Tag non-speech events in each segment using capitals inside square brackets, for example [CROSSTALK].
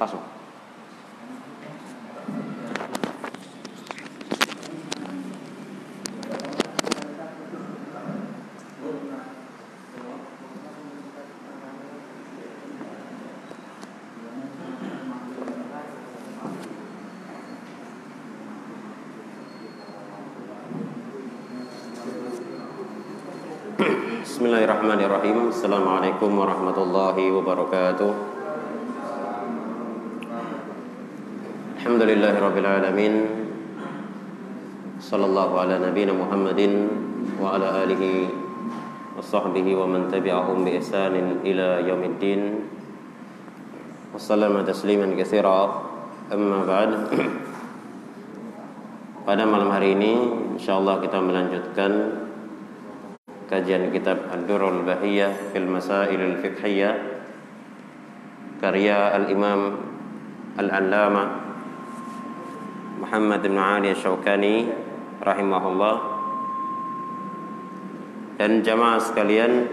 Pasok. Bismillahirrahmanirrahim Assalamualaikum warahmatullahi wabarakatuh Alhamdulillahirrabbilalamin. Sallallahu ala nabina Muhammadin Wa ala alihi Wa sahbihi wa man tabi'ahum bi ihsanin ila yaumiddin. Wassalamu tasliman kathira Amma ba'd. Pada malam hari ini InsyaAllah kita melanjutkan kajian kitab Ad-Durrul Bahiyah fil Masail al-Fiqhiyah karya Al-Imam Al-Allama Muhammad bin Ali Syaukani rahimahullah dan jamaah sekalian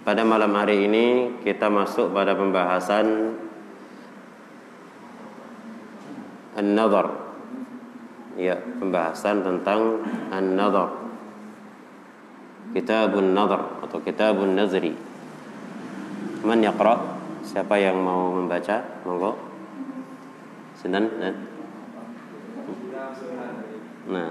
pada malam hari ini kita masuk pada pembahasan An-Nadhar ya pembahasan tentang An-Nadhar Kitabun Nadhr atau Kitabun Nazri. Man yaqra? Siapa yang mau membaca? Monggo. Sinten? Nah.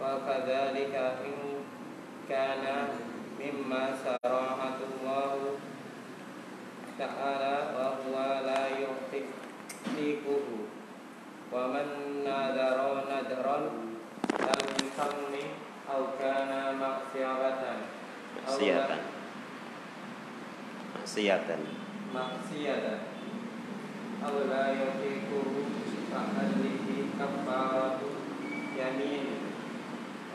وكذلك إن كان مما شرعه الله تعالى وهو لا يحققه ومن نذر نذرا لم يسمي أو كان معصية معصية معصية معصية أو لا يحققه فعليه كفارة يمين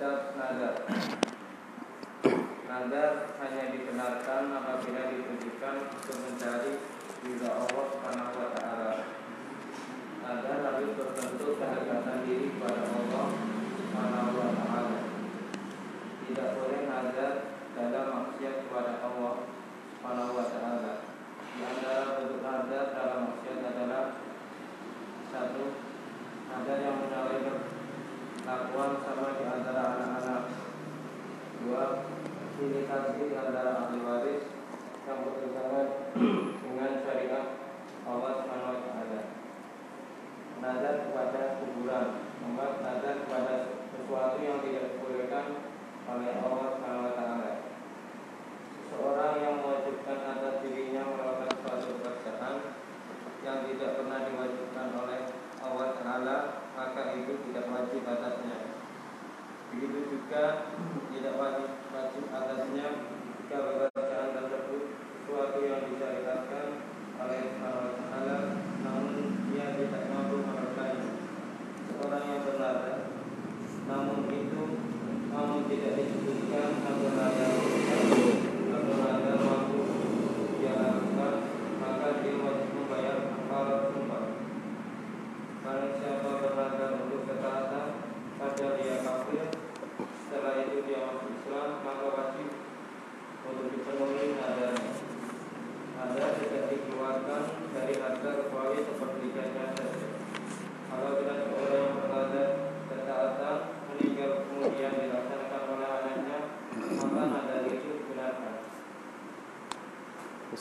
kitab nadar nadar hanya dikenalkan apabila ditujukan untuk mencari ridha Allah Subhanahu wa taala. Nadar harus berbentuk kehangatan diri kepada Allah Subhanahu wa taala. Tidak boleh nadar dalam maksiat kepada Allah Subhanahu wa taala di antara bentuk nadar dalam maksiat adalah satu nadar yang menyalahi kelakuan sama di antara anak-anak dua kasih di antara ahli waris yang bertentangan dengan syariat Allah Subhanahu wa taala nazar kepada kuburan empat nazar kepada sesuatu yang tidak dibolehkan oleh Allah Subhanahu wa taala seseorang yang mewajibkan atas dirinya melakukan suatu pekerjaan yang tidak pernah diwajibkan oleh Allah Taala maka itu tidak wajib atasnya. Begitu juga tidak wajib wajib atasnya jika pekerjaan tersebut sesuatu yang disyariatkan oleh Allah Taala namun dia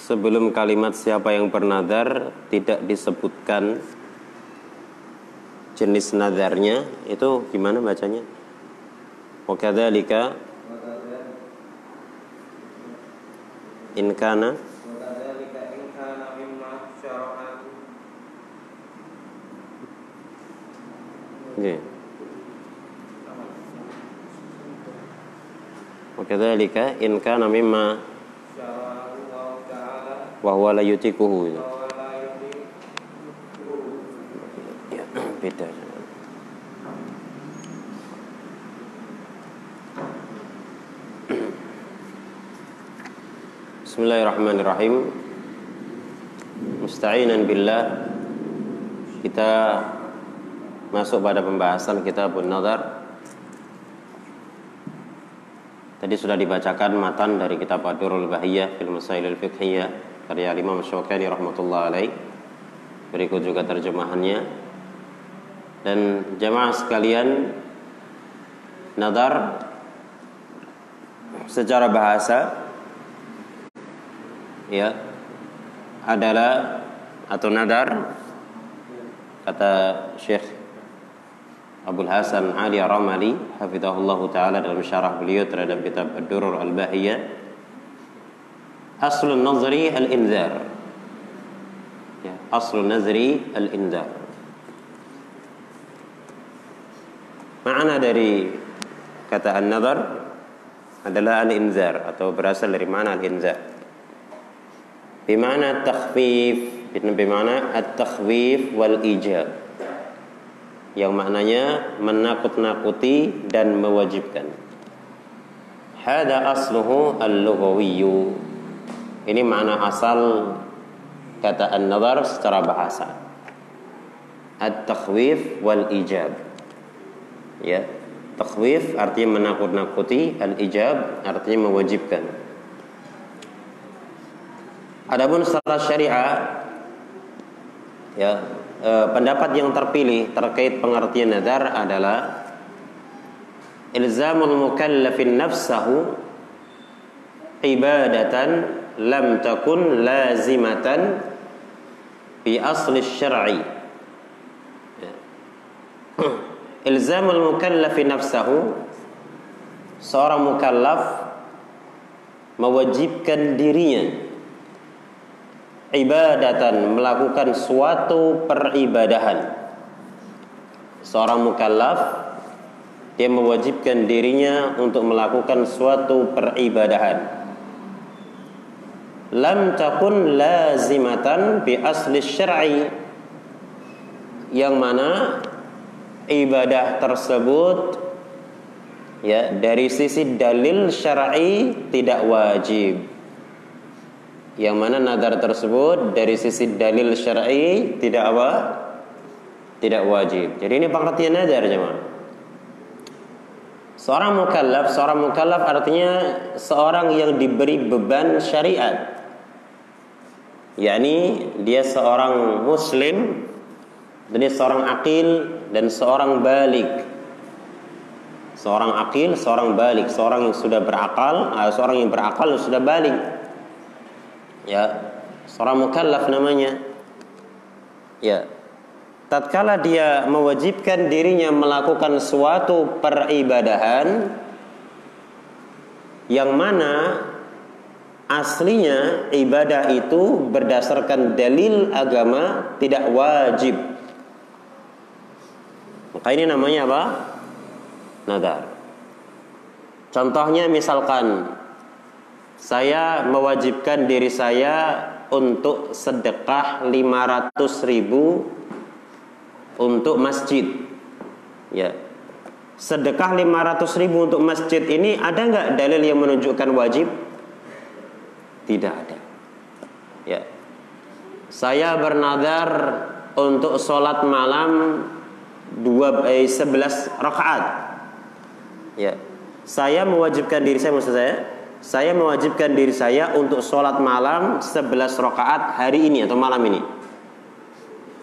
sebelum kalimat siapa yang bernadar tidak disebutkan jenis nadarnya itu gimana bacanya? Wakadzalika in kana Okay. Wakadzalika in kana mimma wahwa la yutikuhu itu. Ya, Bismillahirrahmanirrahim. Musta'inan billah. Kita masuk pada pembahasan kitabun nazar. Tadi sudah dibacakan matan dari kitab Adurul Bahiyah fil Masailil Fiqhiyah karya Imam Syawkani rahmatullah alaih. Berikut juga terjemahannya. Dan jemaah sekalian, nadar secara bahasa ya adalah atau nadar kata Syekh Abdul Hasan Ali Ramali hafizahullah taala dalam syarah beliau terhadap kitab Ad-Durur Al-Bahiyah أصل النظري الإنذار. أصل النظري الإنذار. معنى dari kata النظر adalah الإنذار atau berasal dari معنى الإنذار. بمعنى التخفيف بمعنى التخفيف والإيجاب. yang maknanya menakut-nakuti dan mewajibkan. هذا asluhu اللغوي. Ini makna asal kata an-nazar secara bahasa. At-takhwif wal ijab. Ya, takhwif artinya menakut-nakuti, al-ijab artinya mewajibkan. Adapun secara syariah ya e, pendapat yang terpilih terkait pengertian nadar adalah ilzamul mukallafin nafsahu ibadatan lam takun lazimatan fi asli syar'i ya. [CLEARS THROAT] ilzamul mukallafin nafsahu seorang mukallaf mewajibkan dirinya ibadatan melakukan suatu peribadahan seorang mukallaf dia mewajibkan dirinya untuk melakukan suatu peribadahan lam takun lazimatan bi asli syar'i yang mana ibadah tersebut ya dari sisi dalil syar'i tidak wajib yang mana nadar tersebut dari sisi dalil syar'i tidak apa? Tidak wajib. Jadi ini pengertian nadar jemaah. Seorang mukallaf, seorang mukallaf artinya seorang yang diberi beban syariat. Yakni dia seorang muslim dan dia seorang akil dan seorang balik. Seorang akil, seorang balik, seorang yang sudah berakal, seorang yang berakal sudah balik. Ya seorang mukallaf namanya. Ya tatkala dia mewajibkan dirinya melakukan suatu peribadahan yang mana aslinya ibadah itu berdasarkan dalil agama tidak wajib maka ini namanya apa nadar contohnya misalkan saya mewajibkan diri saya untuk sedekah 500 ribu untuk masjid. Ya. Sedekah 500 ribu untuk masjid ini ada nggak dalil yang menunjukkan wajib? Tidak ada. Ya. Saya bernadar untuk sholat malam dua eh, 11 rakaat. Ya. Saya mewajibkan diri saya maksud saya saya mewajibkan diri saya untuk sholat malam 11 rakaat hari ini atau malam ini.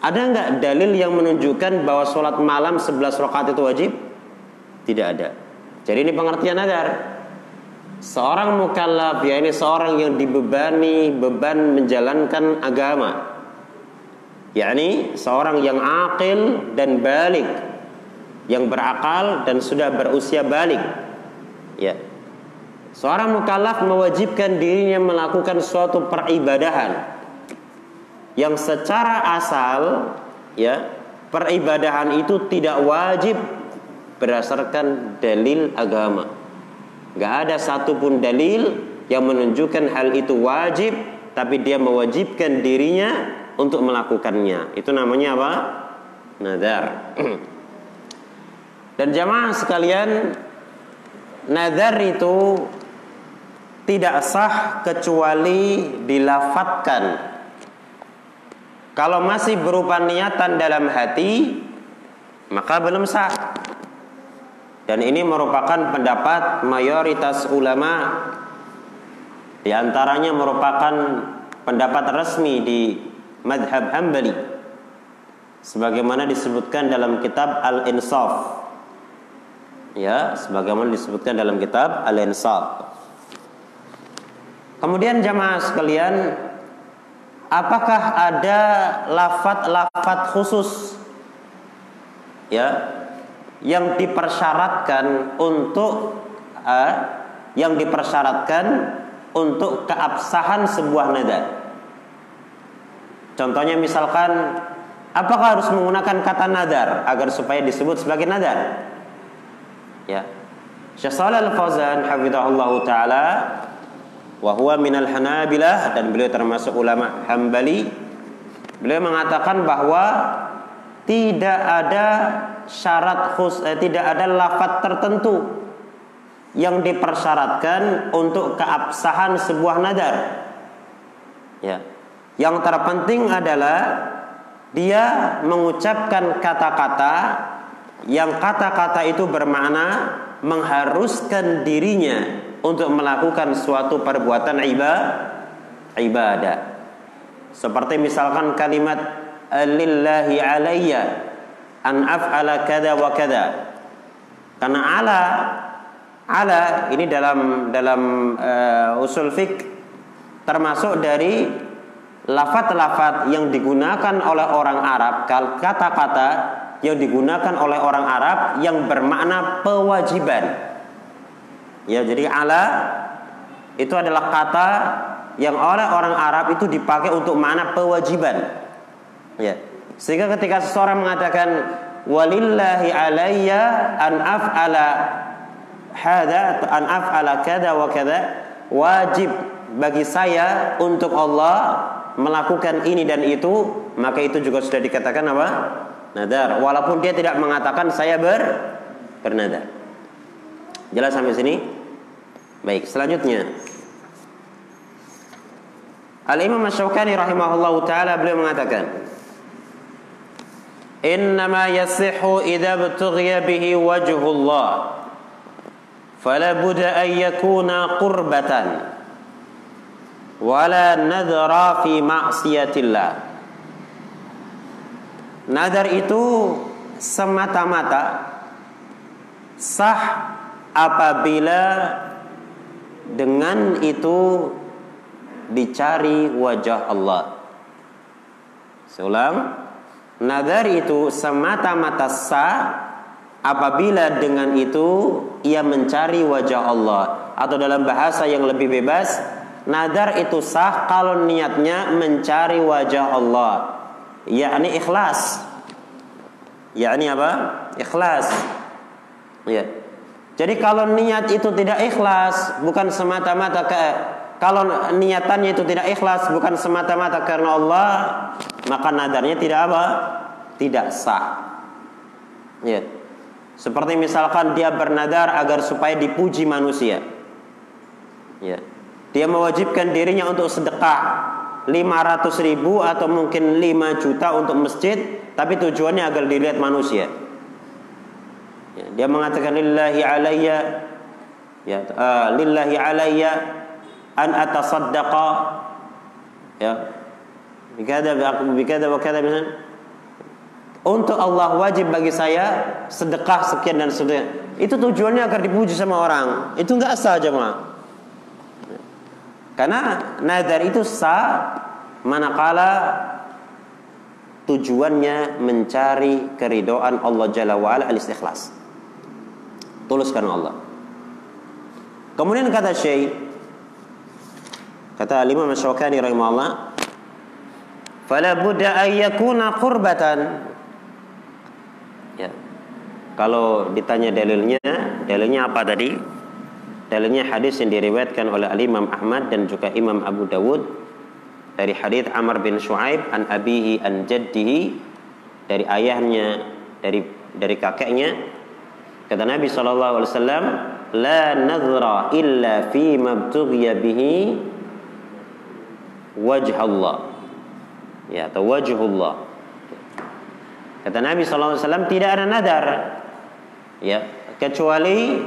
Ada nggak dalil yang menunjukkan bahwa sholat malam 11 rakaat itu wajib? Tidak ada. Jadi ini pengertian nadar. Seorang mukallaf ya ini seorang yang dibebani beban menjalankan agama. Yakni seorang yang akil dan balik yang berakal dan sudah berusia balik. Ya. Seorang mukallaf mewajibkan dirinya melakukan suatu peribadahan yang secara asal ya peribadahan itu tidak wajib berdasarkan dalil agama Gak ada satupun dalil yang menunjukkan hal itu wajib tapi dia mewajibkan dirinya untuk melakukannya. Itu namanya apa? Nadar. [CLEARS THROAT] Dan jamaah sekalian, nadar itu tidak sah kecuali dilafatkan. Kalau masih berupa niatan dalam hati, maka belum sah. Dan ini merupakan pendapat mayoritas ulama di antaranya merupakan pendapat resmi di madhab Hambali sebagaimana disebutkan dalam kitab Al-Insaf. Ya sebagaimana disebutkan dalam kitab Al-Insaf. Kemudian jamaah sekalian apakah ada lafat-lafat khusus? Ya yang dipersyaratkan untuk uh, yang dipersyaratkan untuk keabsahan sebuah nada Contohnya misalkan apakah harus menggunakan kata nadar agar supaya disebut sebagai nadar? Ya. Syekh Shalal Al-Fauzan hafizahullah taala wa huwa minal Hanabilah dan beliau termasuk ulama Hambali. Beliau mengatakan bahwa tidak ada syarat khus eh, tidak ada lafaz tertentu yang dipersyaratkan untuk keabsahan sebuah nadar. Ya. Yang terpenting adalah dia mengucapkan kata-kata yang kata-kata itu bermakna mengharuskan dirinya untuk melakukan suatu perbuatan ibadah. Seperti misalkan kalimat lillahi alayya an af'ala kada wa kada. Karena ala ala ini dalam dalam uh, usul fik termasuk dari lafat-lafat yang digunakan oleh orang Arab, kata-kata yang digunakan oleh orang Arab yang bermakna kewajiban. Ya, jadi ala itu adalah kata yang oleh orang Arab itu dipakai untuk makna kewajiban. Ya. Sehingga ketika seseorang mengatakan walillahi alayya an af'ala hada an af'ala kada wa kada wajib bagi saya untuk Allah melakukan ini dan itu, maka itu juga sudah dikatakan apa? Nadar. Walaupun dia tidak mengatakan saya ber bernadar. Jelas sampai sini? Baik, selanjutnya. Al-Imam Asy-Syaukani rahimahullahu taala beliau mengatakan, "Innama yasihhu idza btughiya bihi wajhullah." Fala budda an yakuna qurbatan wala nadhara fi ma'siyatillah. Nadar itu semata-mata sah apabila dengan itu dicari wajah Allah. Seulang, nadar itu semata-mata sah apabila dengan itu ia mencari wajah Allah atau dalam bahasa yang lebih bebas Nadar itu sah kalau niatnya mencari wajah Allah. Yakni ikhlas. Yakni apa? Ikhlas. Ya. Jadi kalau niat itu tidak ikhlas, bukan semata-mata ke kalau niatannya itu tidak ikhlas, bukan semata-mata karena Allah, maka nadarnya tidak apa? Tidak sah. Ya. Seperti misalkan dia bernadar agar supaya dipuji manusia. Ya dia mewajibkan dirinya untuk sedekah 500 ribu atau mungkin 5 juta untuk masjid tapi tujuannya agar dilihat manusia ya, dia mengatakan lillahi alayya ya uh, lillahi alayya an atasaddaqa. Ya. Bikada bikada wa kada untuk Allah wajib bagi saya sedekah sekian dan sekian. Itu tujuannya agar dipuji sama orang. Itu enggak sah jemaah. Karena nazar itu sah manakala tujuannya mencari keridoan Allah Jalla wa'ala al-istikhlas. Tulus karena Allah. Kemudian kata Syekh kata Imam Syawkani rahimahullah fala budda ay yakuna qurbatan. Ya. Kalau ditanya dalilnya dalilnya apa tadi? Dalilnya hadis yang diriwayatkan oleh Al Imam Ahmad dan juga Imam Abu Dawud dari hadis Amr bin Shu'aib an abihi an jaddihi dari ayahnya dari dari kakeknya. Kata Nabi sallallahu alaihi wasallam la nadhra illa fi mabtughiya bihi wajh Allah. Ya atau wajhullah kata Nabi wasallam tidak ada nadar. Ya kecuali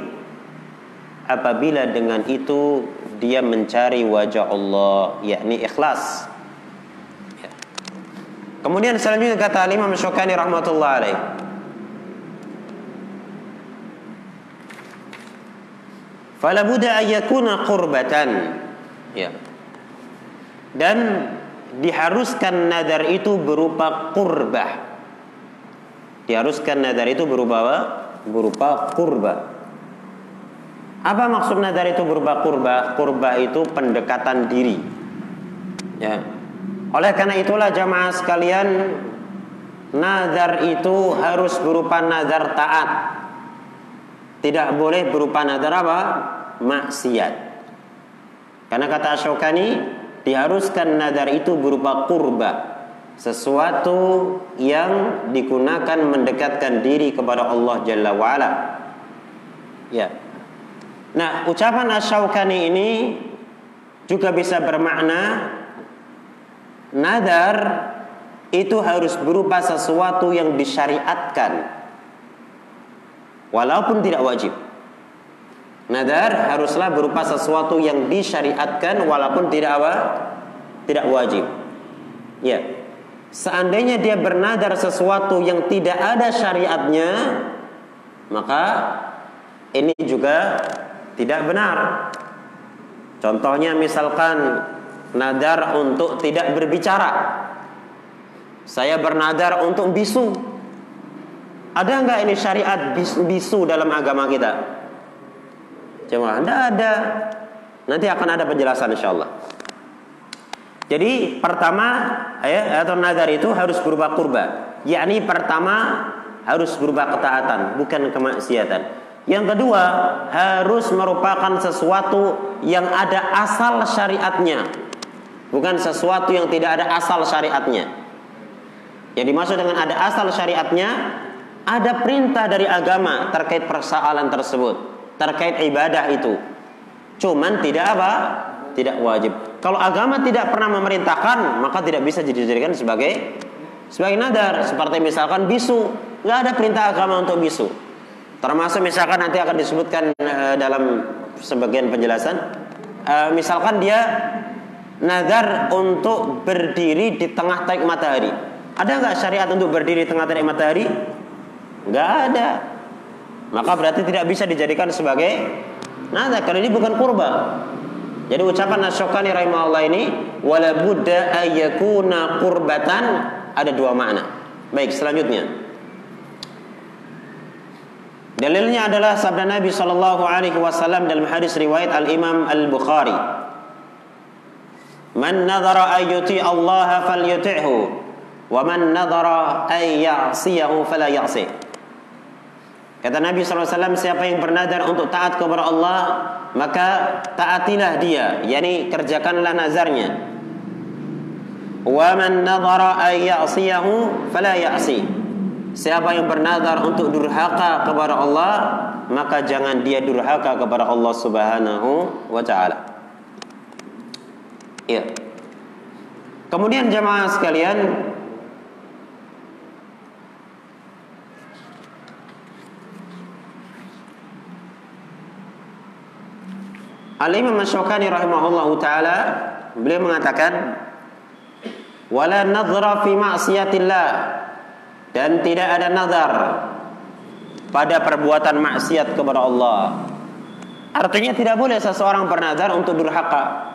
apabila dengan itu dia mencari wajah Allah yakni ikhlas. Ya. kemudian selanjutnya kata Imam Syukani rahmatullah alaih. Fala budda ayakuna qurbatan. Ya dan diharuskan nadar itu berupa qurbah diharuskan nadar itu berupa apa? berupa kurba apa maksud nadar itu berupa kurba kurba itu pendekatan diri ya oleh karena itulah jamaah sekalian nadar itu harus berupa nadar taat tidak boleh berupa nadar apa? Maksiat. Karena kata Asyokani diharuskan nadar itu berupa kurba. Sesuatu yang digunakan mendekatkan diri kepada Allah Jalla wa'ala. Ya. Nah, ucapan Asyokani ini juga bisa bermakna nadar itu harus berupa sesuatu yang disyariatkan walaupun tidak wajib. Nadar haruslah berupa sesuatu yang disyariatkan walaupun tidak apa? Tidak wajib. Ya. Seandainya dia bernadar sesuatu yang tidak ada syariatnya, maka ini juga tidak benar. Contohnya misalkan nadar untuk tidak berbicara. Saya bernadar untuk bisu. Ada nggak ini syariat bisu dalam agama kita? Cuma tidak ada. Nanti akan ada penjelasan insya Allah. Jadi pertama ya, atau nazar itu harus berupa kurba. Yakni pertama harus berupa ketaatan, bukan kemaksiatan. Yang kedua harus merupakan sesuatu yang ada asal syariatnya, bukan sesuatu yang tidak ada asal syariatnya. Yang dimaksud dengan ada asal syariatnya ada perintah dari agama terkait persoalan tersebut, terkait ibadah itu. Cuman tidak apa? Tidak wajib. Kalau agama tidak pernah memerintahkan, maka tidak bisa dijadikan sebagai sebagai nadar. Seperti misalkan bisu, nggak ada perintah agama untuk bisu. Termasuk misalkan nanti akan disebutkan uh, dalam sebagian penjelasan, uh, misalkan dia nadar untuk berdiri di tengah terik matahari. Ada nggak syariat untuk berdiri di tengah terik matahari? Nggak ada. Maka berarti tidak bisa dijadikan sebagai nada karena ini bukan kurba. Jadi ucapan Asyokani rahimahullah ini wala budda ayyakuna qurbatan ada dua makna. Baik, selanjutnya. Dalilnya adalah sabda Nabi sallallahu alaihi wasallam dalam hadis riwayat Al Imam Al Bukhari. Man nadhara ayyuti Allah falyuti'hu wa man nadhara ay ya'siyahu fala ya'si. Kata Nabi SAW, siapa yang bernadar untuk taat kepada Allah, maka taatilah dia, yakni kerjakanlah nazarnya. Man nadhara ay ya'siyahu fala ya'si. Siapa yang bernadar untuk durhaka kepada Allah, maka jangan dia durhaka kepada Allah Subhanahu wa taala. Iya. Kemudian jemaah sekalian, Al-Imam Syaukani rahimahullahu taala beliau mengatakan wala nadhra fi ma'siyatillah dan tidak ada nazar pada perbuatan maksiat kepada Allah. Artinya tidak boleh seseorang bernazar untuk durhaka.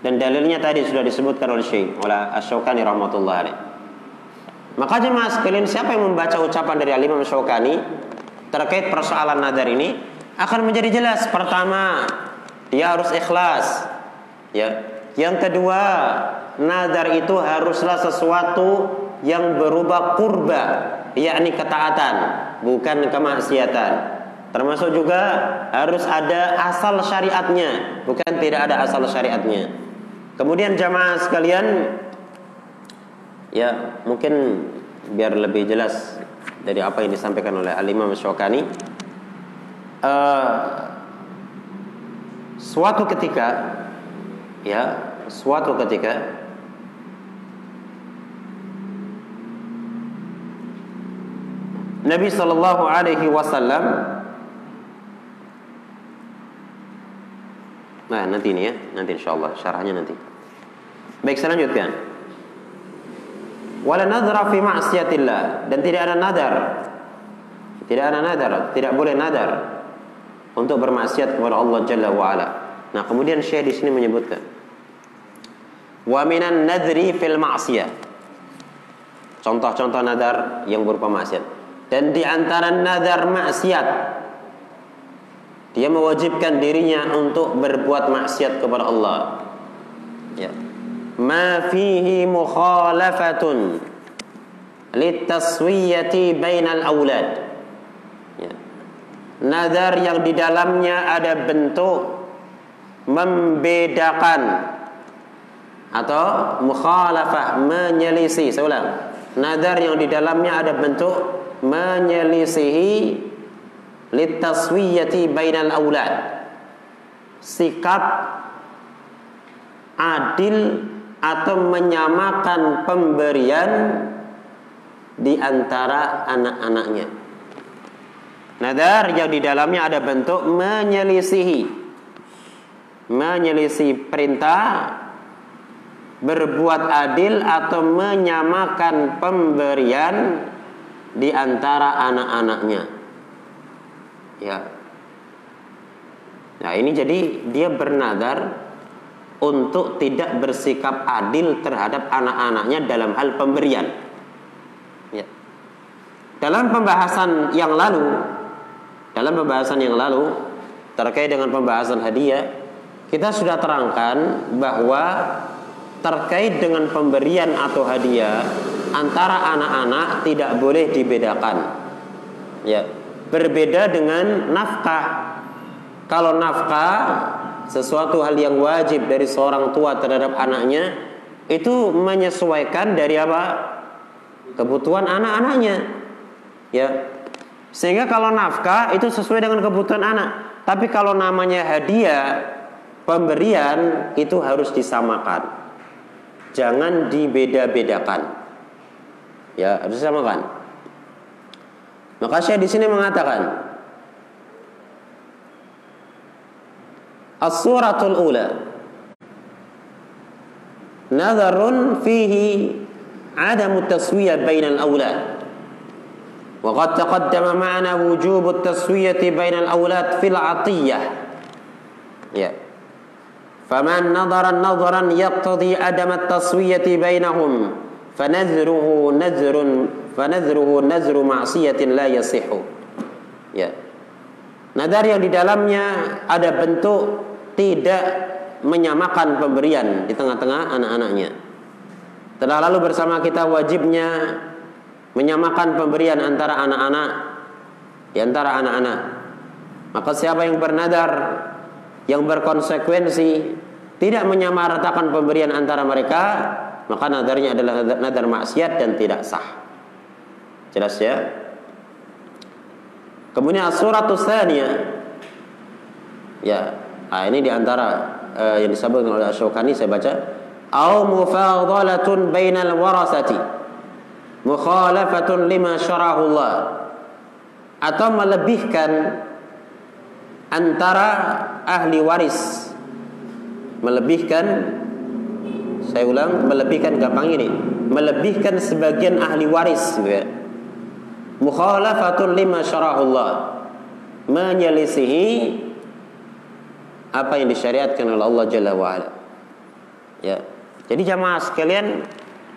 Dan dalilnya tadi sudah disebutkan oleh Syekh oleh Asy-Syaukani rahmatullah alaih. Maka jemaah sekalian siapa yang membaca ucapan dari Al-Imam Syaukani terkait persoalan nadar ini akan menjadi jelas. Pertama, dia harus ikhlas. Ya. Yang kedua, nadar itu haruslah sesuatu yang berubah kurba, yakni ketaatan, bukan kemaksiatan. Termasuk juga harus ada asal syariatnya, bukan tidak ada asal syariatnya. Kemudian jamaah sekalian, ya mungkin biar lebih jelas dari apa yang disampaikan oleh Al-Imam Syawkani. Uh, suatu ketika, ya suatu ketika Nabi Shallallahu Alaihi Wasallam Nah nanti ini ya Nanti insya Allah syarahnya nanti Baik saya lanjutkan. Wala nadra fi ma'siyatillah dan tidak ada nadar. Tidak ada nadar, tidak boleh nadar untuk bermaksiat kepada Allah Jalla wa ala. Nah, kemudian Syekh di sini menyebutkan wa minan nadri fil ma'siyah. Contoh-contoh nadar yang berupa maksiat. Dan di antara nadar maksiat dia mewajibkan dirinya untuk berbuat maksiat kepada Allah. Ya ma fihi mukhalafatun litaswiyati bainal aulad. Nazar yang di dalamnya ada bentuk membedakan atau mukhalafah menyelisih saya ulang. Nazar yang di dalamnya ada bentuk menyelisihi litaswiyati bainal aulad sikap adil atau menyamakan pemberian di antara anak-anaknya. Nadar yang di dalamnya ada bentuk menyelisihi menyelisih perintah berbuat adil atau menyamakan pemberian di antara anak-anaknya. Ya. Nah, ini jadi dia bernadar untuk tidak bersikap adil terhadap anak-anaknya dalam hal pemberian. Ya. Dalam pembahasan yang lalu, dalam pembahasan yang lalu terkait dengan pembahasan hadiah, kita sudah terangkan bahwa terkait dengan pemberian atau hadiah antara anak-anak tidak boleh dibedakan. Ya, berbeda dengan nafkah. Kalau nafkah sesuatu hal yang wajib dari seorang tua terhadap anaknya itu menyesuaikan dari apa kebutuhan anak-anaknya ya sehingga kalau nafkah itu sesuai dengan kebutuhan anak. Tapi kalau namanya hadiah, pemberian itu harus disamakan. Jangan dibeda-bedakan. Ya, harus disamakan. Maka saya di sini mengatakan As-suratul ula Nazarun fihi Adamu taswiyah bainal awlad وقد تقدم معنا وجوب التسوية بين الأولاد في العطية yeah. فمن نظر نظرا يقتضي عدم التسوية بينهم فنذره نذر فنذره نذر معصية لا يصح yeah. Nadar yang di dalamnya ada bentuk tidak menyamakan pemberian di tengah-tengah anak-anaknya. Telah lalu bersama kita wajibnya menyamakan pemberian antara anak-anak di antara anak-anak. Maka siapa yang bernadar yang berkonsekuensi tidak menyamaratakan pemberian antara mereka, maka nadarnya adalah nadar maksiat dan tidak sah. Jelas ya? Kemudian surat Ya, Nah, ini diantara uh, yang disebutkan oleh Asyokani saya baca. Au mufadalatun bainal warasati mukhalafatun lima syarahullah atau melebihkan antara ahli waris melebihkan saya ulang melebihkan gampang ini melebihkan sebagian ahli waris gitu ya. mukhalafatun lima syarahullah menyelisihi apa yang disyariatkan oleh Allah Jalla wa ala. Ya. Jadi jamaah sekalian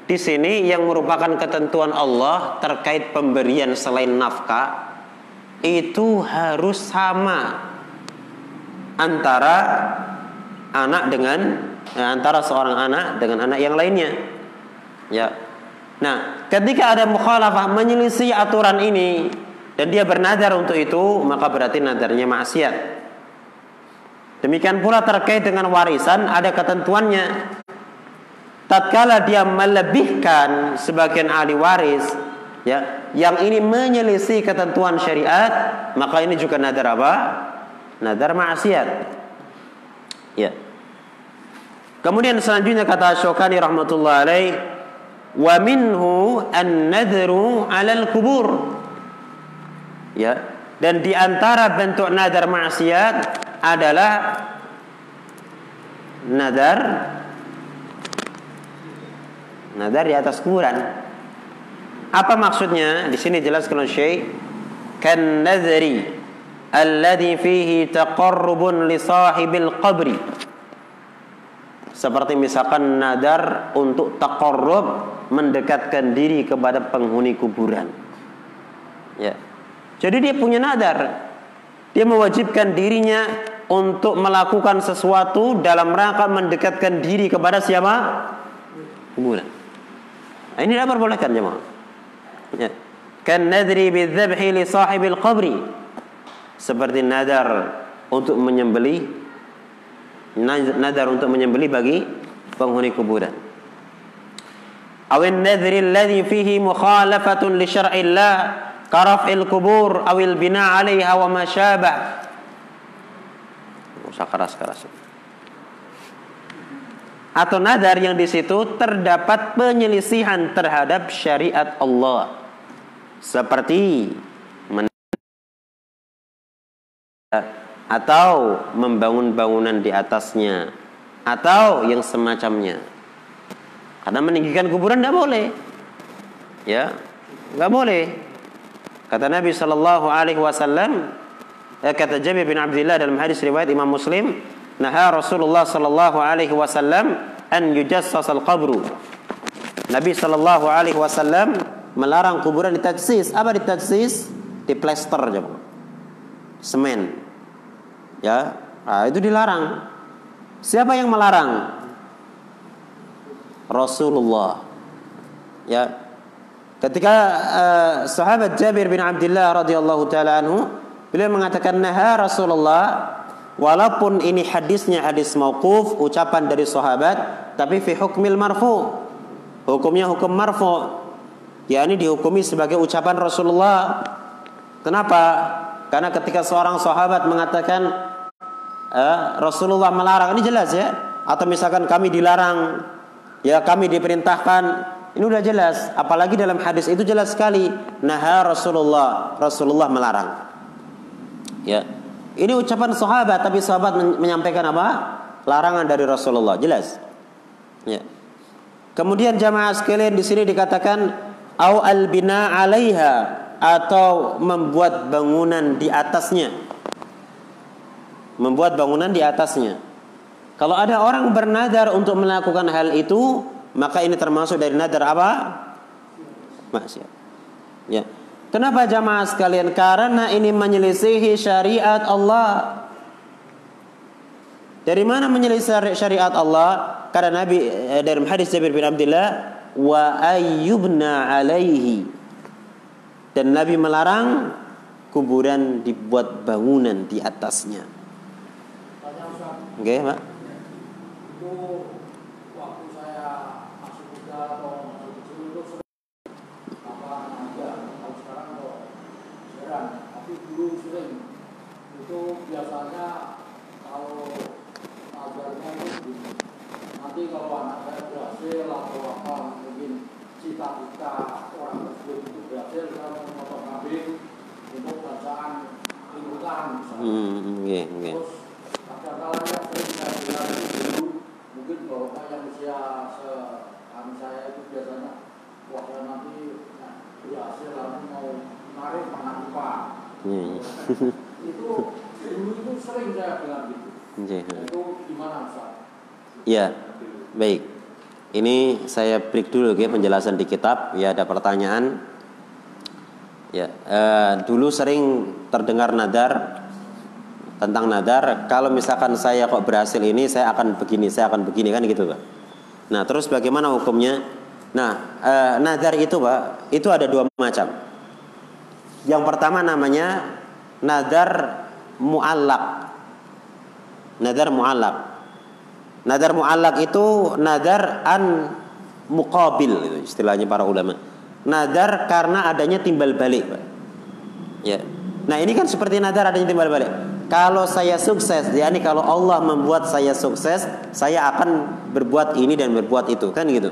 di sini yang merupakan ketentuan Allah terkait pemberian selain nafkah itu harus sama antara anak dengan eh, antara seorang anak dengan anak yang lainnya. Ya. Nah, ketika ada mukhalafah menyelisih aturan ini dan dia bernadar untuk itu, maka berarti nadarnya maksiat. Demikian pula terkait dengan warisan ada ketentuannya. Tatkala dia melebihkan sebagian ahli waris, ya, yang ini menyelisih ketentuan syariat, maka ini juga nadar apa? Nadar maksiat. Ya. Kemudian selanjutnya kata Syukani rahmatullah alaih, wa minhu an-nadru 'alal kubur. Ya. Dan di antara bentuk nadar maksiat adalah nadar nadar di atas kuburan. Apa maksudnya? Di sini jelaskan Syekh kan nadri alladhi fihi taqarrubun li sahibil qabri. Seperti misalkan nadar untuk taqarrub mendekatkan diri kepada penghuni kuburan. Ya. Jadi dia punya nadar. Dia mewajibkan dirinya untuk melakukan sesuatu dalam rangka mendekatkan diri kepada siapa? Kuburan أين الأمر بقول لك يا جماعة. كالنذر بالذبح لصاحب القبر. Seperti nadar untuk menyembeli nadar untuk menyembeli bagi penghuni kuburan. أو النذر الذي فيه مخالفة لشرع الله كرفع القبور أو البناء عليها وما شابه مش كراس Atau nadar yang di situ terdapat penyelisihan terhadap syariat Allah. Seperti atau membangun bangunan di atasnya atau yang semacamnya. Karena meninggikan kuburan tidak boleh. Ya, nggak boleh. Kata Nabi Shallallahu Alaihi Wasallam, eh, kata Jabir bin Abdullah dalam hadis riwayat Imam Muslim, nah Rasulullah Shallallahu Alaihi Wasallam an yujassas al qabru. Nabi Shallallahu Alaihi Wasallam melarang kuburan ditajsis. Apa ditajsis? Di plester, semen Ya, nah, itu dilarang. Siapa yang melarang? Rasulullah. Ya. Ketika uh, sahabat Jabir bin Abdullah radhiyallahu taala anhu beliau mengatakan naha Rasulullah walaupun ini hadisnya hadis mauquf ucapan dari sahabat tapi fi hukmil marfu. Hukumnya hukum marfu. Yakni dihukumi sebagai ucapan Rasulullah. Kenapa? Karena ketika seorang sahabat mengatakan eh, Rasulullah melarang ini jelas ya. Atau misalkan kami dilarang ya kami diperintahkan ini udah jelas. Apalagi dalam hadis itu jelas sekali. Nah Rasulullah Rasulullah melarang. Ya ini ucapan sahabat tapi sahabat menyampaikan apa larangan dari Rasulullah jelas ya kemudian jamaah sekalian di sini dikatakan au al bina alaiha atau membuat bangunan di atasnya membuat bangunan di atasnya. Kalau ada orang bernadar untuk melakukan hal itu, maka ini termasuk dari nadar apa? Maksiat. Ya. Kenapa jamaah sekalian? Karena ini menyelisihi syariat Allah. Dari mana menyelisihi syariat Allah? Karena Nabi eh, dari hadis Jabir bin Abdullah wa ayyubna alaihi. Dan Nabi melarang kuburan dibuat bangunan di atasnya. Oke, Pak. Itu waktu saya masuk muda atau masuk kecil itu apa ada kalau sekarang kok jarang, tapi dulu sering. Itu biasanya kalau ajarnya itu nanti kalau anak saya berhasil atau apa mungkin cita-cita orang tersebut itu berhasil kalau motor kambing untuk bacaan liputan misalnya. Hmm, okay, okay. Terus ada kalanya sering saya bilang dulu mungkin bahwa yang usia se kami saya itu biasanya wah saya nanti nah, mau narik lupa hmm. [LAUGHS] itu dulu itu sering saya bilang gitu yeah. itu gimana Ustaz? Iya. Baik. Ini saya break dulu ya penjelasan di kitab. Ya ada pertanyaan. Ya, eh, dulu sering terdengar nadar tentang nadar. Kalau misalkan saya kok berhasil ini, saya akan begini, saya akan begini kan gitu. Nah, terus bagaimana hukumnya? Nah, eh, nadar itu, Pak, itu ada dua macam. Yang pertama namanya nadar muallak. Nadar muallak. Nadar muallak itu nadar an muqabil istilahnya para ulama. Nadar karena adanya timbal balik, Pak. Ya. Nah, ini kan seperti nadar adanya timbal balik. Kalau saya sukses, yakni kalau Allah membuat saya sukses, saya akan berbuat ini dan berbuat itu, kan gitu.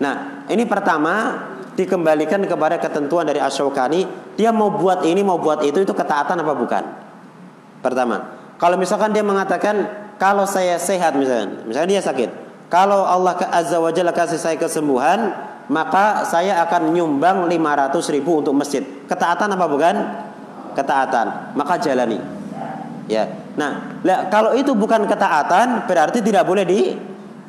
Nah, ini pertama dikembalikan kepada ketentuan dari Asyokani, dia mau buat ini, mau buat itu, itu ketaatan apa bukan? Pertama, kalau misalkan dia mengatakan kalau saya sehat misalnya, misalnya dia sakit, kalau Allah Azza wa Jalla kasih saya kesembuhan, maka saya akan nyumbang 500 ribu untuk masjid. Ketaatan apa bukan? Ketaatan. Maka jalani. Ya. Nah, kalau itu bukan ketaatan, berarti tidak boleh di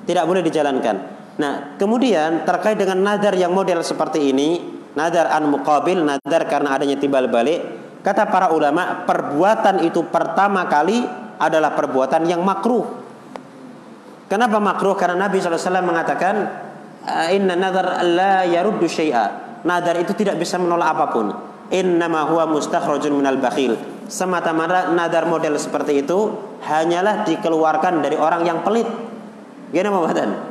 tidak boleh dijalankan. Nah, kemudian terkait dengan nadar yang model seperti ini, nadar an muqabil, nadar karena adanya timbal balik, Kata para ulama, perbuatan itu pertama kali adalah perbuatan yang makruh. Kenapa makruh? Karena Nabi SAW mengatakan, Inna nadar la yaruddu syai'a. Nadar itu tidak bisa menolak apa pun. Innama huwa mustakhrajun minal bakhil. Semata-mata nadar model seperti itu hanyalah dikeluarkan dari orang yang pelit. Gimana?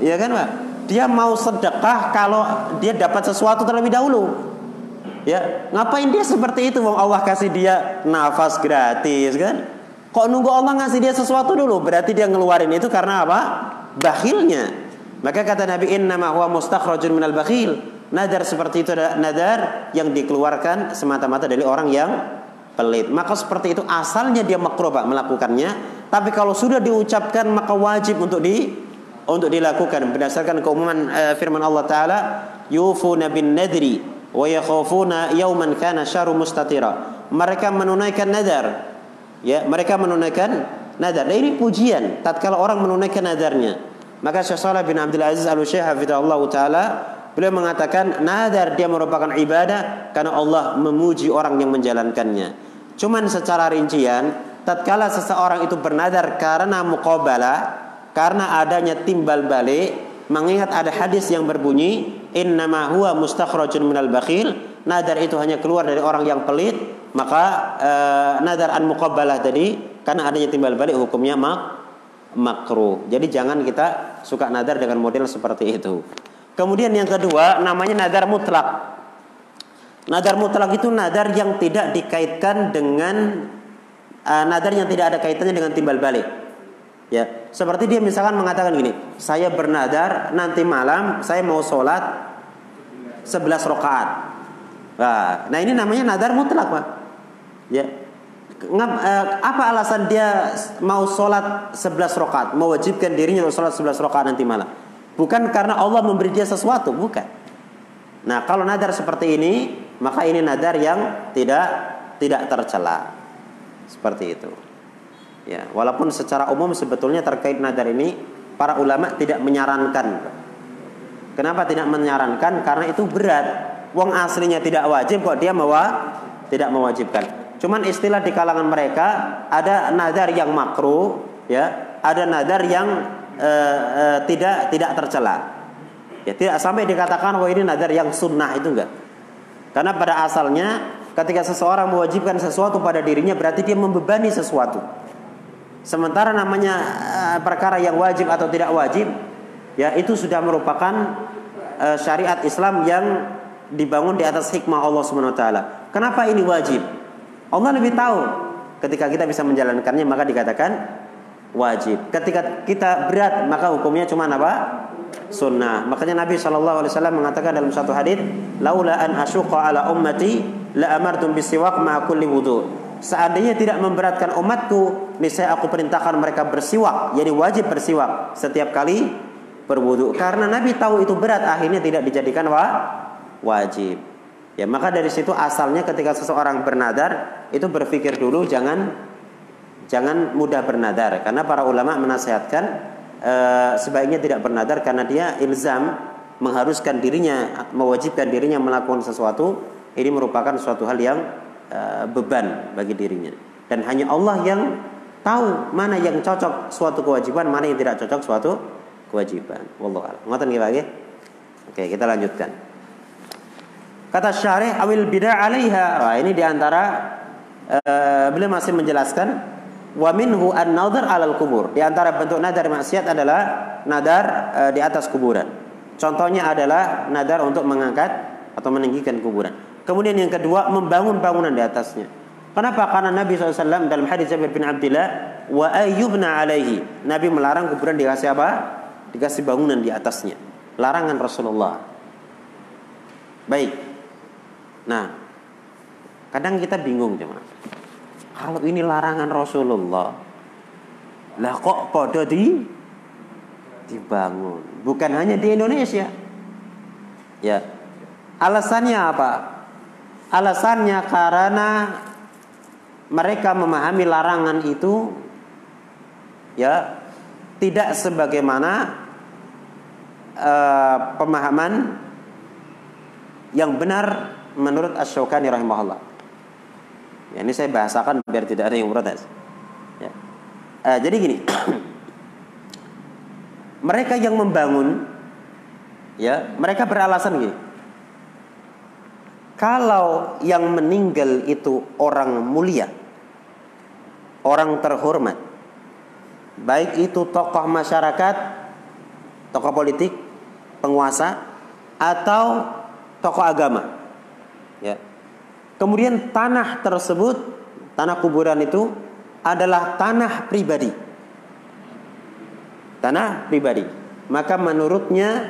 Iya kan Pak? Dia mau sedekah kalau dia dapat sesuatu terlebih dahulu. Ya, ngapain dia seperti itu? Wong Allah kasih dia nafas gratis kan? Kok nunggu Allah ngasih dia sesuatu dulu? Berarti dia ngeluarin itu karena apa? Bakhilnya. Maka kata Nabi inna huwa mustakhrajun minal bakhil. Nadar seperti itu adalah nadar yang dikeluarkan semata-mata dari orang yang pelit. Maka seperti itu asalnya dia makruh Pak melakukannya, tapi kalau sudah diucapkan maka wajib untuk di untuk dilakukan berdasarkan keumuman uh, firman Allah taala yufuna bin nadri wa yakhafuna yawman kana syaru mustatira. Mereka menunaikan nadar. Ya, mereka menunaikan nadar. Dan ini pujian tatkala orang menunaikan nadarnya. Maka Syekh Shalih bin Abdul Aziz Al-Syekh hafizahullah taala beliau mengatakan nadar dia merupakan ibadah karena Allah memuji orang yang menjalankannya. Cuman secara rincian tatkala seseorang itu bernadar karena muqabala karena adanya timbal balik mengingat ada hadis yang berbunyi innama huwa mustakhrajun minal bakhil nadar itu hanya keluar dari orang yang pelit maka e, nadar an muqabbalah tadi karena adanya timbal balik hukumnya mak makruh. Jadi jangan kita suka nadar dengan model seperti itu. Kemudian yang kedua namanya nadar mutlak. Nadar mutlak itu nadar yang tidak dikaitkan dengan e, nadar yang tidak ada kaitannya dengan timbal balik. Ya, seperti dia misalkan mengatakan gini, saya bernadar nanti malam saya mau sholat 11 rakaat. Nah, ini namanya nadar mutlak, Pak. Ya. Eh, apa alasan dia mau sholat 11 rakaat, mewajibkan dirinya untuk sholat 11 rakaat nanti malam? Bukan karena Allah memberi dia sesuatu, bukan. Nah, kalau nadar seperti ini, maka ini nadar yang tidak tidak tercela. Seperti itu. Ya, walaupun secara umum sebetulnya terkait nadar ini para ulama tidak menyarankan. Kenapa tidak menyarankan? Karena itu berat. Wong aslinya tidak wajib kok dia mewa tidak mewajibkan. Cuman istilah di kalangan mereka ada nadar yang makruh, ya, ada nadar yang e, e, tidak tidak tercela. Ya, tidak sampai dikatakan wah ini nadar yang sunnah itu enggak. Karena pada asalnya ketika seseorang mewajibkan sesuatu pada dirinya berarti dia membebani sesuatu. Sementara namanya uh, perkara yang wajib atau tidak wajib, ya itu sudah merupakan uh, syariat Islam yang dibangun di atas hikmah Allah Subhanahu wa taala. Kenapa ini wajib? Allah lebih tahu. Ketika kita bisa menjalankannya maka dikatakan wajib. Ketika kita berat maka hukumnya cuma apa? Sunnah. Makanya Nabi Shallallahu Alaihi Wasallam mengatakan dalam satu hadis, "Laula an ala ummati la amartum bisiwak ma kulli wudu." Seandainya tidak memberatkan umatku, niscaya aku perintahkan mereka bersiwak. Jadi wajib bersiwak setiap kali berwudu. Karena Nabi tahu itu berat, akhirnya tidak dijadikan wa wajib. Ya, maka dari situ asalnya ketika seseorang bernadar itu berpikir dulu jangan jangan mudah bernadar karena para ulama menasihatkan uh, sebaiknya tidak bernadar karena dia ilzam mengharuskan dirinya mewajibkan dirinya melakukan sesuatu ini merupakan suatu hal yang uh, beban bagi dirinya dan hanya Allah yang tahu mana yang cocok suatu kewajiban mana yang tidak cocok suatu kewajiban wallahu a'lam lagi oke kita lanjutkan kata syarih awil bidah alaiha Wah, ini di antara uh, beliau masih menjelaskan Wa minhu an-nadhar 'alal kubur. Di antara bentuk nadar maksiat adalah nadar e, di atas kuburan. Contohnya adalah nadar untuk mengangkat atau meninggikan kuburan. Kemudian yang kedua membangun bangunan di atasnya. Kenapa? Karena Nabi SAW dalam hadis Jabir bin Abdullah wa ayyubna alaihi. Nabi melarang kuburan dikasih apa? Dikasih bangunan di atasnya. Larangan Rasulullah. Baik. Nah, kadang kita bingung jemaah. Kalau ini larangan Rasulullah, lah kok pada di dibangun? Bukan hanya di Indonesia. Ya. Alasannya apa? Alasannya karena mereka memahami larangan itu ya tidak sebagaimana uh, pemahaman yang benar menurut Asy-Syaukani rahimahullah. Ya, ini saya bahasakan biar tidak ada yang protes. Ya. Uh, jadi gini, [CLEARS THROAT] mereka yang membangun, ya mereka beralasan gini. Kalau yang meninggal itu orang mulia, orang terhormat, baik itu tokoh masyarakat, tokoh politik, penguasa, atau tokoh agama, ya Kemudian tanah tersebut, tanah kuburan itu adalah tanah pribadi. Tanah pribadi. Maka menurutnya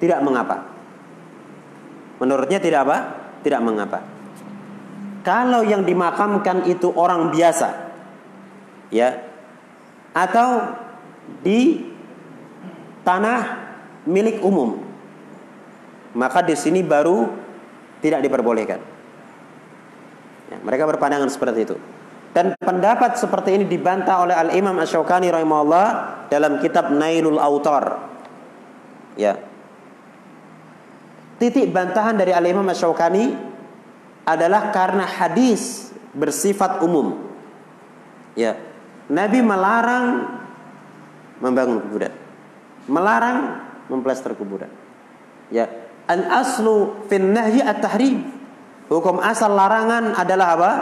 tidak mengapa. Menurutnya tidak apa? Tidak mengapa. Kalau yang dimakamkan itu orang biasa, ya, atau di tanah milik umum, maka di sini baru tidak diperbolehkan. Ya, mereka berpandangan seperti itu. Dan pendapat seperti ini dibantah oleh Al-Imam Asy-Syaukani rahimahullah dalam kitab Nailul Autar. Ya. Titik bantahan dari Al-Imam adalah karena hadis bersifat umum. Ya. Nabi melarang membangun kuburan. Melarang memplaster kuburan. Ya. An aslu fin nahyi at-tahrim. Hukum asal larangan adalah apa?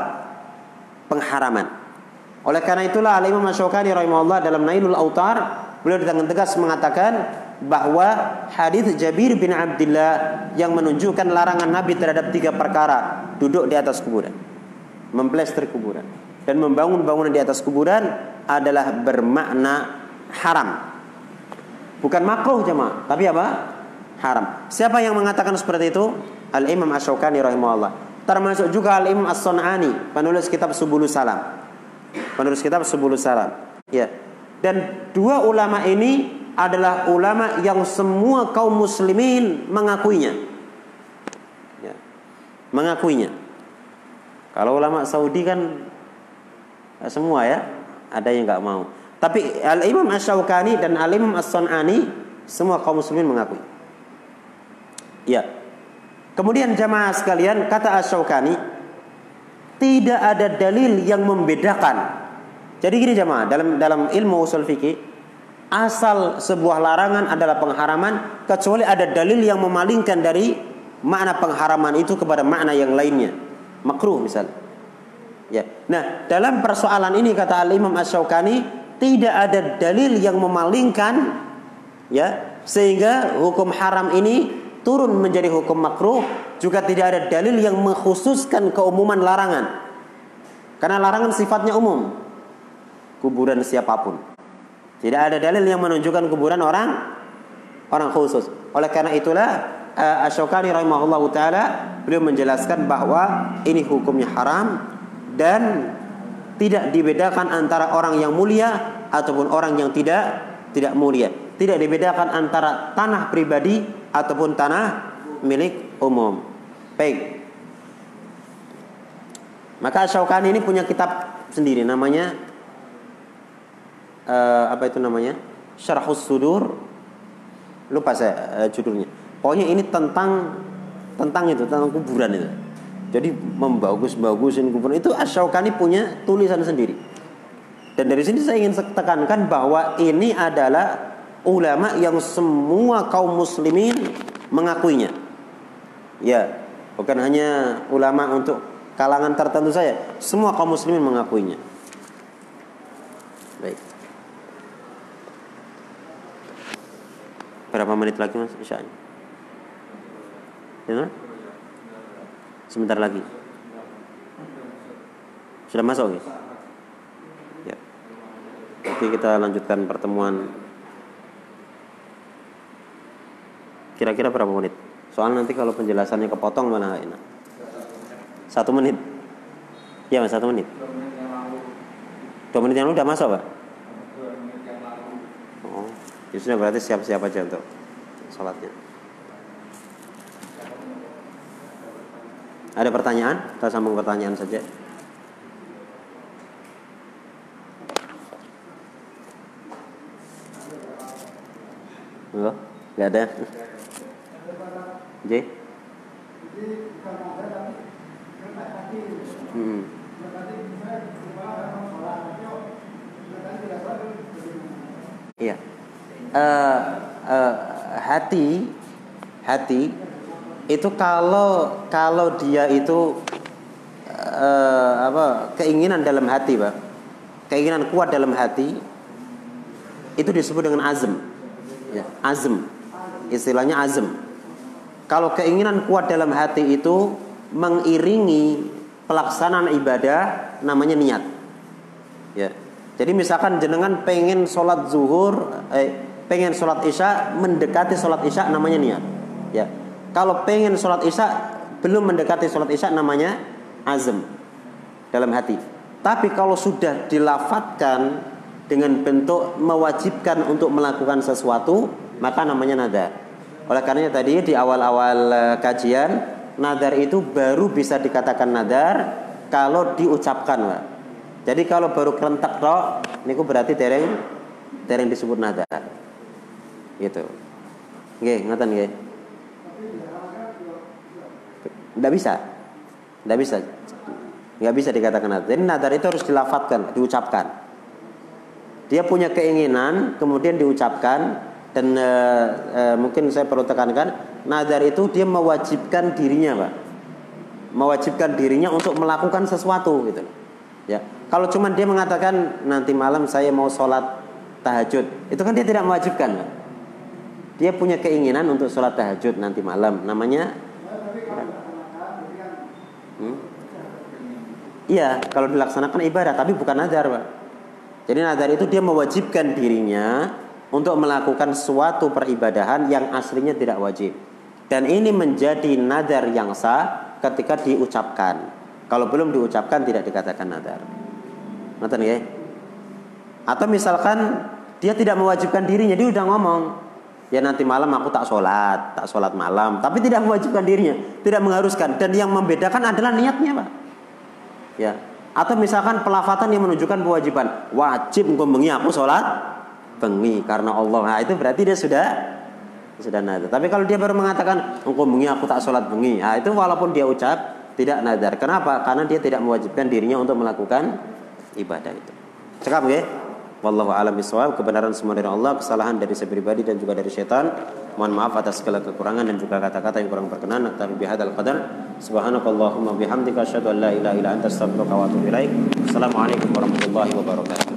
Pengharaman. Oleh karena itulah Al-Imam Masyukani rahimahullah dalam Nailul Autar beliau dengan tegas mengatakan bahwa hadis Jabir bin Abdullah yang menunjukkan larangan Nabi terhadap tiga perkara duduk di atas kuburan, memplester kuburan, dan membangun bangunan di atas kuburan adalah bermakna haram. Bukan makruh jemaah, tapi apa? Haram. Siapa yang mengatakan seperti itu? Al-Imam Ash-Shawqani rahimahullah. Termasuk juga Al-Imam As-Sun'ani, penulis kitab Subulus Salam. Penulis kitab Subulus Salam. Ya. Dan dua ulama ini adalah ulama yang semua kaum muslimin mengakuinya. Ya. Mengakuinya. Kalau ulama Saudi kan semua ya, ada yang nggak mau. Tapi Al-Imam Ash-Shawqani dan Al-Imam As-Sun'ani semua kaum muslimin mengakui. Ya. Kemudian jamaah sekalian kata Asy-Syaukani tidak ada dalil yang membedakan. Jadi gini jamaah, dalam dalam ilmu usul fikih asal sebuah larangan adalah pengharaman kecuali ada dalil yang memalingkan dari makna pengharaman itu kepada makna yang lainnya. Makruh misal. Ya. Nah, dalam persoalan ini kata Al-Imam Asy-Syaukani tidak ada dalil yang memalingkan ya sehingga hukum haram ini turun menjadi hukum makruh juga tidak ada dalil yang mengkhususkan keumuman larangan. Karena larangan sifatnya umum. Kuburan siapa pun. Tidak ada dalil yang menunjukkan kuburan orang orang khusus. Oleh karena itulah uh, Asyokani rahimahullah taala beliau menjelaskan bahwa ini hukumnya haram dan tidak dibedakan antara orang yang mulia ataupun orang yang tidak tidak mulia. Tidak dibedakan antara tanah pribadi ataupun tanah milik umum. Baik. Maka Syaukani ini punya kitab sendiri namanya uh, apa itu namanya? Syarhus Sudur lupa saya uh, judulnya. Pokoknya ini tentang tentang itu tentang kuburan itu. Jadi membagus-bagusin kuburan itu Asyaukani punya tulisan sendiri. Dan dari sini saya ingin tekankan bahwa ini adalah ulama yang semua kaum muslimin mengakuinya. Ya, bukan hanya ulama untuk kalangan tertentu saya, semua kaum muslimin mengakuinya. Baik. Berapa menit lagi Mas Isya'nya? Ya, Sebentar lagi. Sudah masuk ya? Ya. Nanti kita lanjutkan pertemuan Kira-kira berapa menit? Soal nanti kalau penjelasannya kepotong mana enak. Satu menit. Ya mas, satu menit. Dua menit yang lalu udah masuk pak? Ya sudah berarti siap-siap aja untuk sholatnya. Ada pertanyaan? Kita sambung pertanyaan saja. Enggak? Enggak ada. J? Hmm. Iya. Uh, uh, hati, hati itu kalau kalau dia itu uh, apa keinginan dalam hati, pak, keinginan kuat dalam hati itu disebut dengan azm, ya, azm, istilahnya azm. Kalau keinginan kuat dalam hati itu mengiringi pelaksanaan ibadah namanya niat. Ya. Jadi misalkan jenengan pengen sholat zuhur, eh, pengen sholat isya mendekati sholat isya namanya niat. Ya. Kalau pengen sholat isya belum mendekati sholat isya namanya azm dalam hati. Tapi kalau sudah dilafatkan dengan bentuk mewajibkan untuk melakukan sesuatu maka namanya nadar. Oleh karenanya tadi di awal-awal eh, kajian nadar itu baru bisa dikatakan nadar kalau diucapkan, Pak. Jadi kalau baru kerentak tok niku berarti dereng dereng disebut nadar. Gitu. Nggih, ngoten nggih. Enggak bisa. Enggak bisa. Enggak bisa dikatakan nadar. Jadi nadar itu harus dilafatkan, diucapkan. Dia punya keinginan, kemudian diucapkan, dan e, e, mungkin saya perlu tekankan nazar itu dia mewajibkan dirinya pak mewajibkan dirinya untuk melakukan sesuatu gitu ya kalau cuman dia mengatakan nanti malam saya mau sholat tahajud itu kan dia tidak mewajibkan pak dia punya keinginan untuk sholat tahajud nanti malam namanya hmm? Iya, kalau dilaksanakan ibadah, tapi bukan nazar, pak. Jadi nazar itu dia mewajibkan dirinya untuk melakukan suatu peribadahan yang aslinya tidak wajib. Dan ini menjadi nadar yang sah ketika diucapkan. Kalau belum diucapkan tidak dikatakan nadar. Ngerti ya? Atau misalkan dia tidak mewajibkan dirinya, dia udah ngomong, ya nanti malam aku tak sholat, tak sholat malam, tapi tidak mewajibkan dirinya, tidak mengharuskan. Dan yang membedakan adalah niatnya, pak. Ya. Atau misalkan pelafatan yang menunjukkan kewajiban, wajib ngomongnya aku sholat bengi karena Allah. Nah, itu berarti dia sudah sudah nadar. Tapi kalau dia baru mengatakan engkau bengi aku tak sholat bengi, nah, itu walaupun dia ucap tidak nadar. Kenapa? Karena dia tidak mewajibkan dirinya untuk melakukan ibadah itu. Cekap ya? Wallahu a'lam bishawab. Kebenaran semua dari Allah, kesalahan dari saya pribadi dan juga dari setan. Mohon maaf atas segala kekurangan dan juga kata-kata yang kurang berkenan. Tapi bihadal qadar. Subhanakallahumma bihamdika asyhadu an la ilaha illa anta astaghfiruka wa atubu ilaik. Assalamualaikum warahmatullahi wabarakatuh.